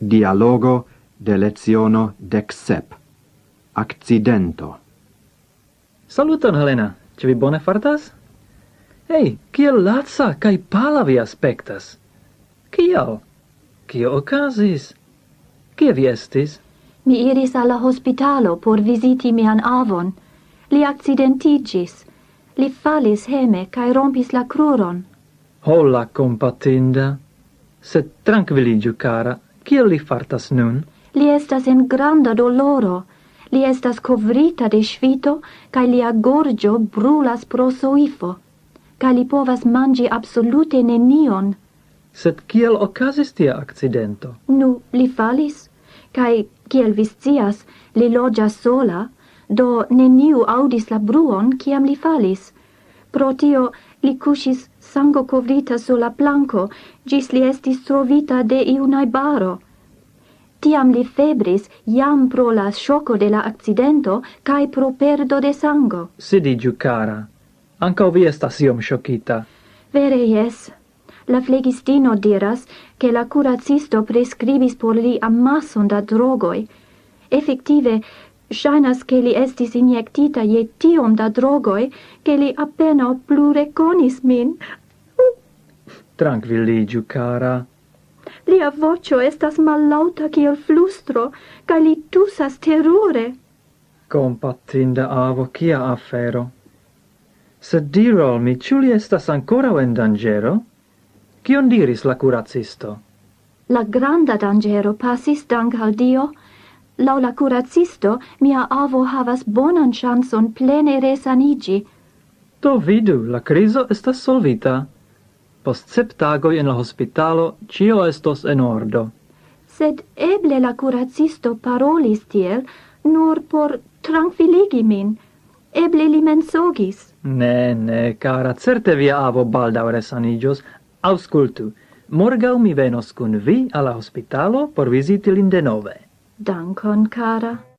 Dialogo de leziono dec sep. Accidento. Saluton, Helena. Ce vi bone fartas? Ei, kiel lazza kai pala vi aspectas? Kiel? Kio ocasis? Kie vi estis? Mi iris alla hospitalo por visiti mian avon. Li accidentigis. Li falis heme kai rompis la cruron. Hola, compatinda! Se tranquilligiu, cara, Kiel li fartas nun? Li estas en granda doloro. Li estas covrita de svito, cae lia gorgio brulas pro soifo. Cae li povas mangi absolute nenion. Sed kiel ocasis tia accidento? Nu, li falis. Cae, kiel vi scias, li loĝas sola, do neniu audis la bruon, kiam li falis. Pro tio, li cusis sango covrita sur la planco, gis li estis trovita de iunai baro. Tiam li febris, jam pro la sciocco de la accidento, cae pro perdo de sango. Sidigiu, cara. Anca vi estas iom sciocita. Vere, yes. La flegistino diras che la curacisto prescribis por li ammasson da drogoi. Effective, Shainas che li estis injectita je tiom da drogoi, che li appena plu reconis min. Tranquilligiu, cara. Lia vocio estas mallaŭta kiel flustro, ca li tusas terure. Compatinda avo, kia afero! Sed diru al mi, ĉu li estas ancora en dangero? Cion diris la curacisto? La granda dangero passis dank al Dio, Lau la curacisto, mia avo havas bonan chanson plene resanigi. Do vidu, la criso estas solvita. Post sep tagoi en la hospitalo, cio estos en ordo. Sed eble la curacisto parolis tiel, nur por tranquilligi min. Eble li mensogis. Ne, ne, cara, certe via avo baldau resanigios. Auscultu, morgau mi venos cun vi alla hospitalo por visiti lin denove. Danke, Kara.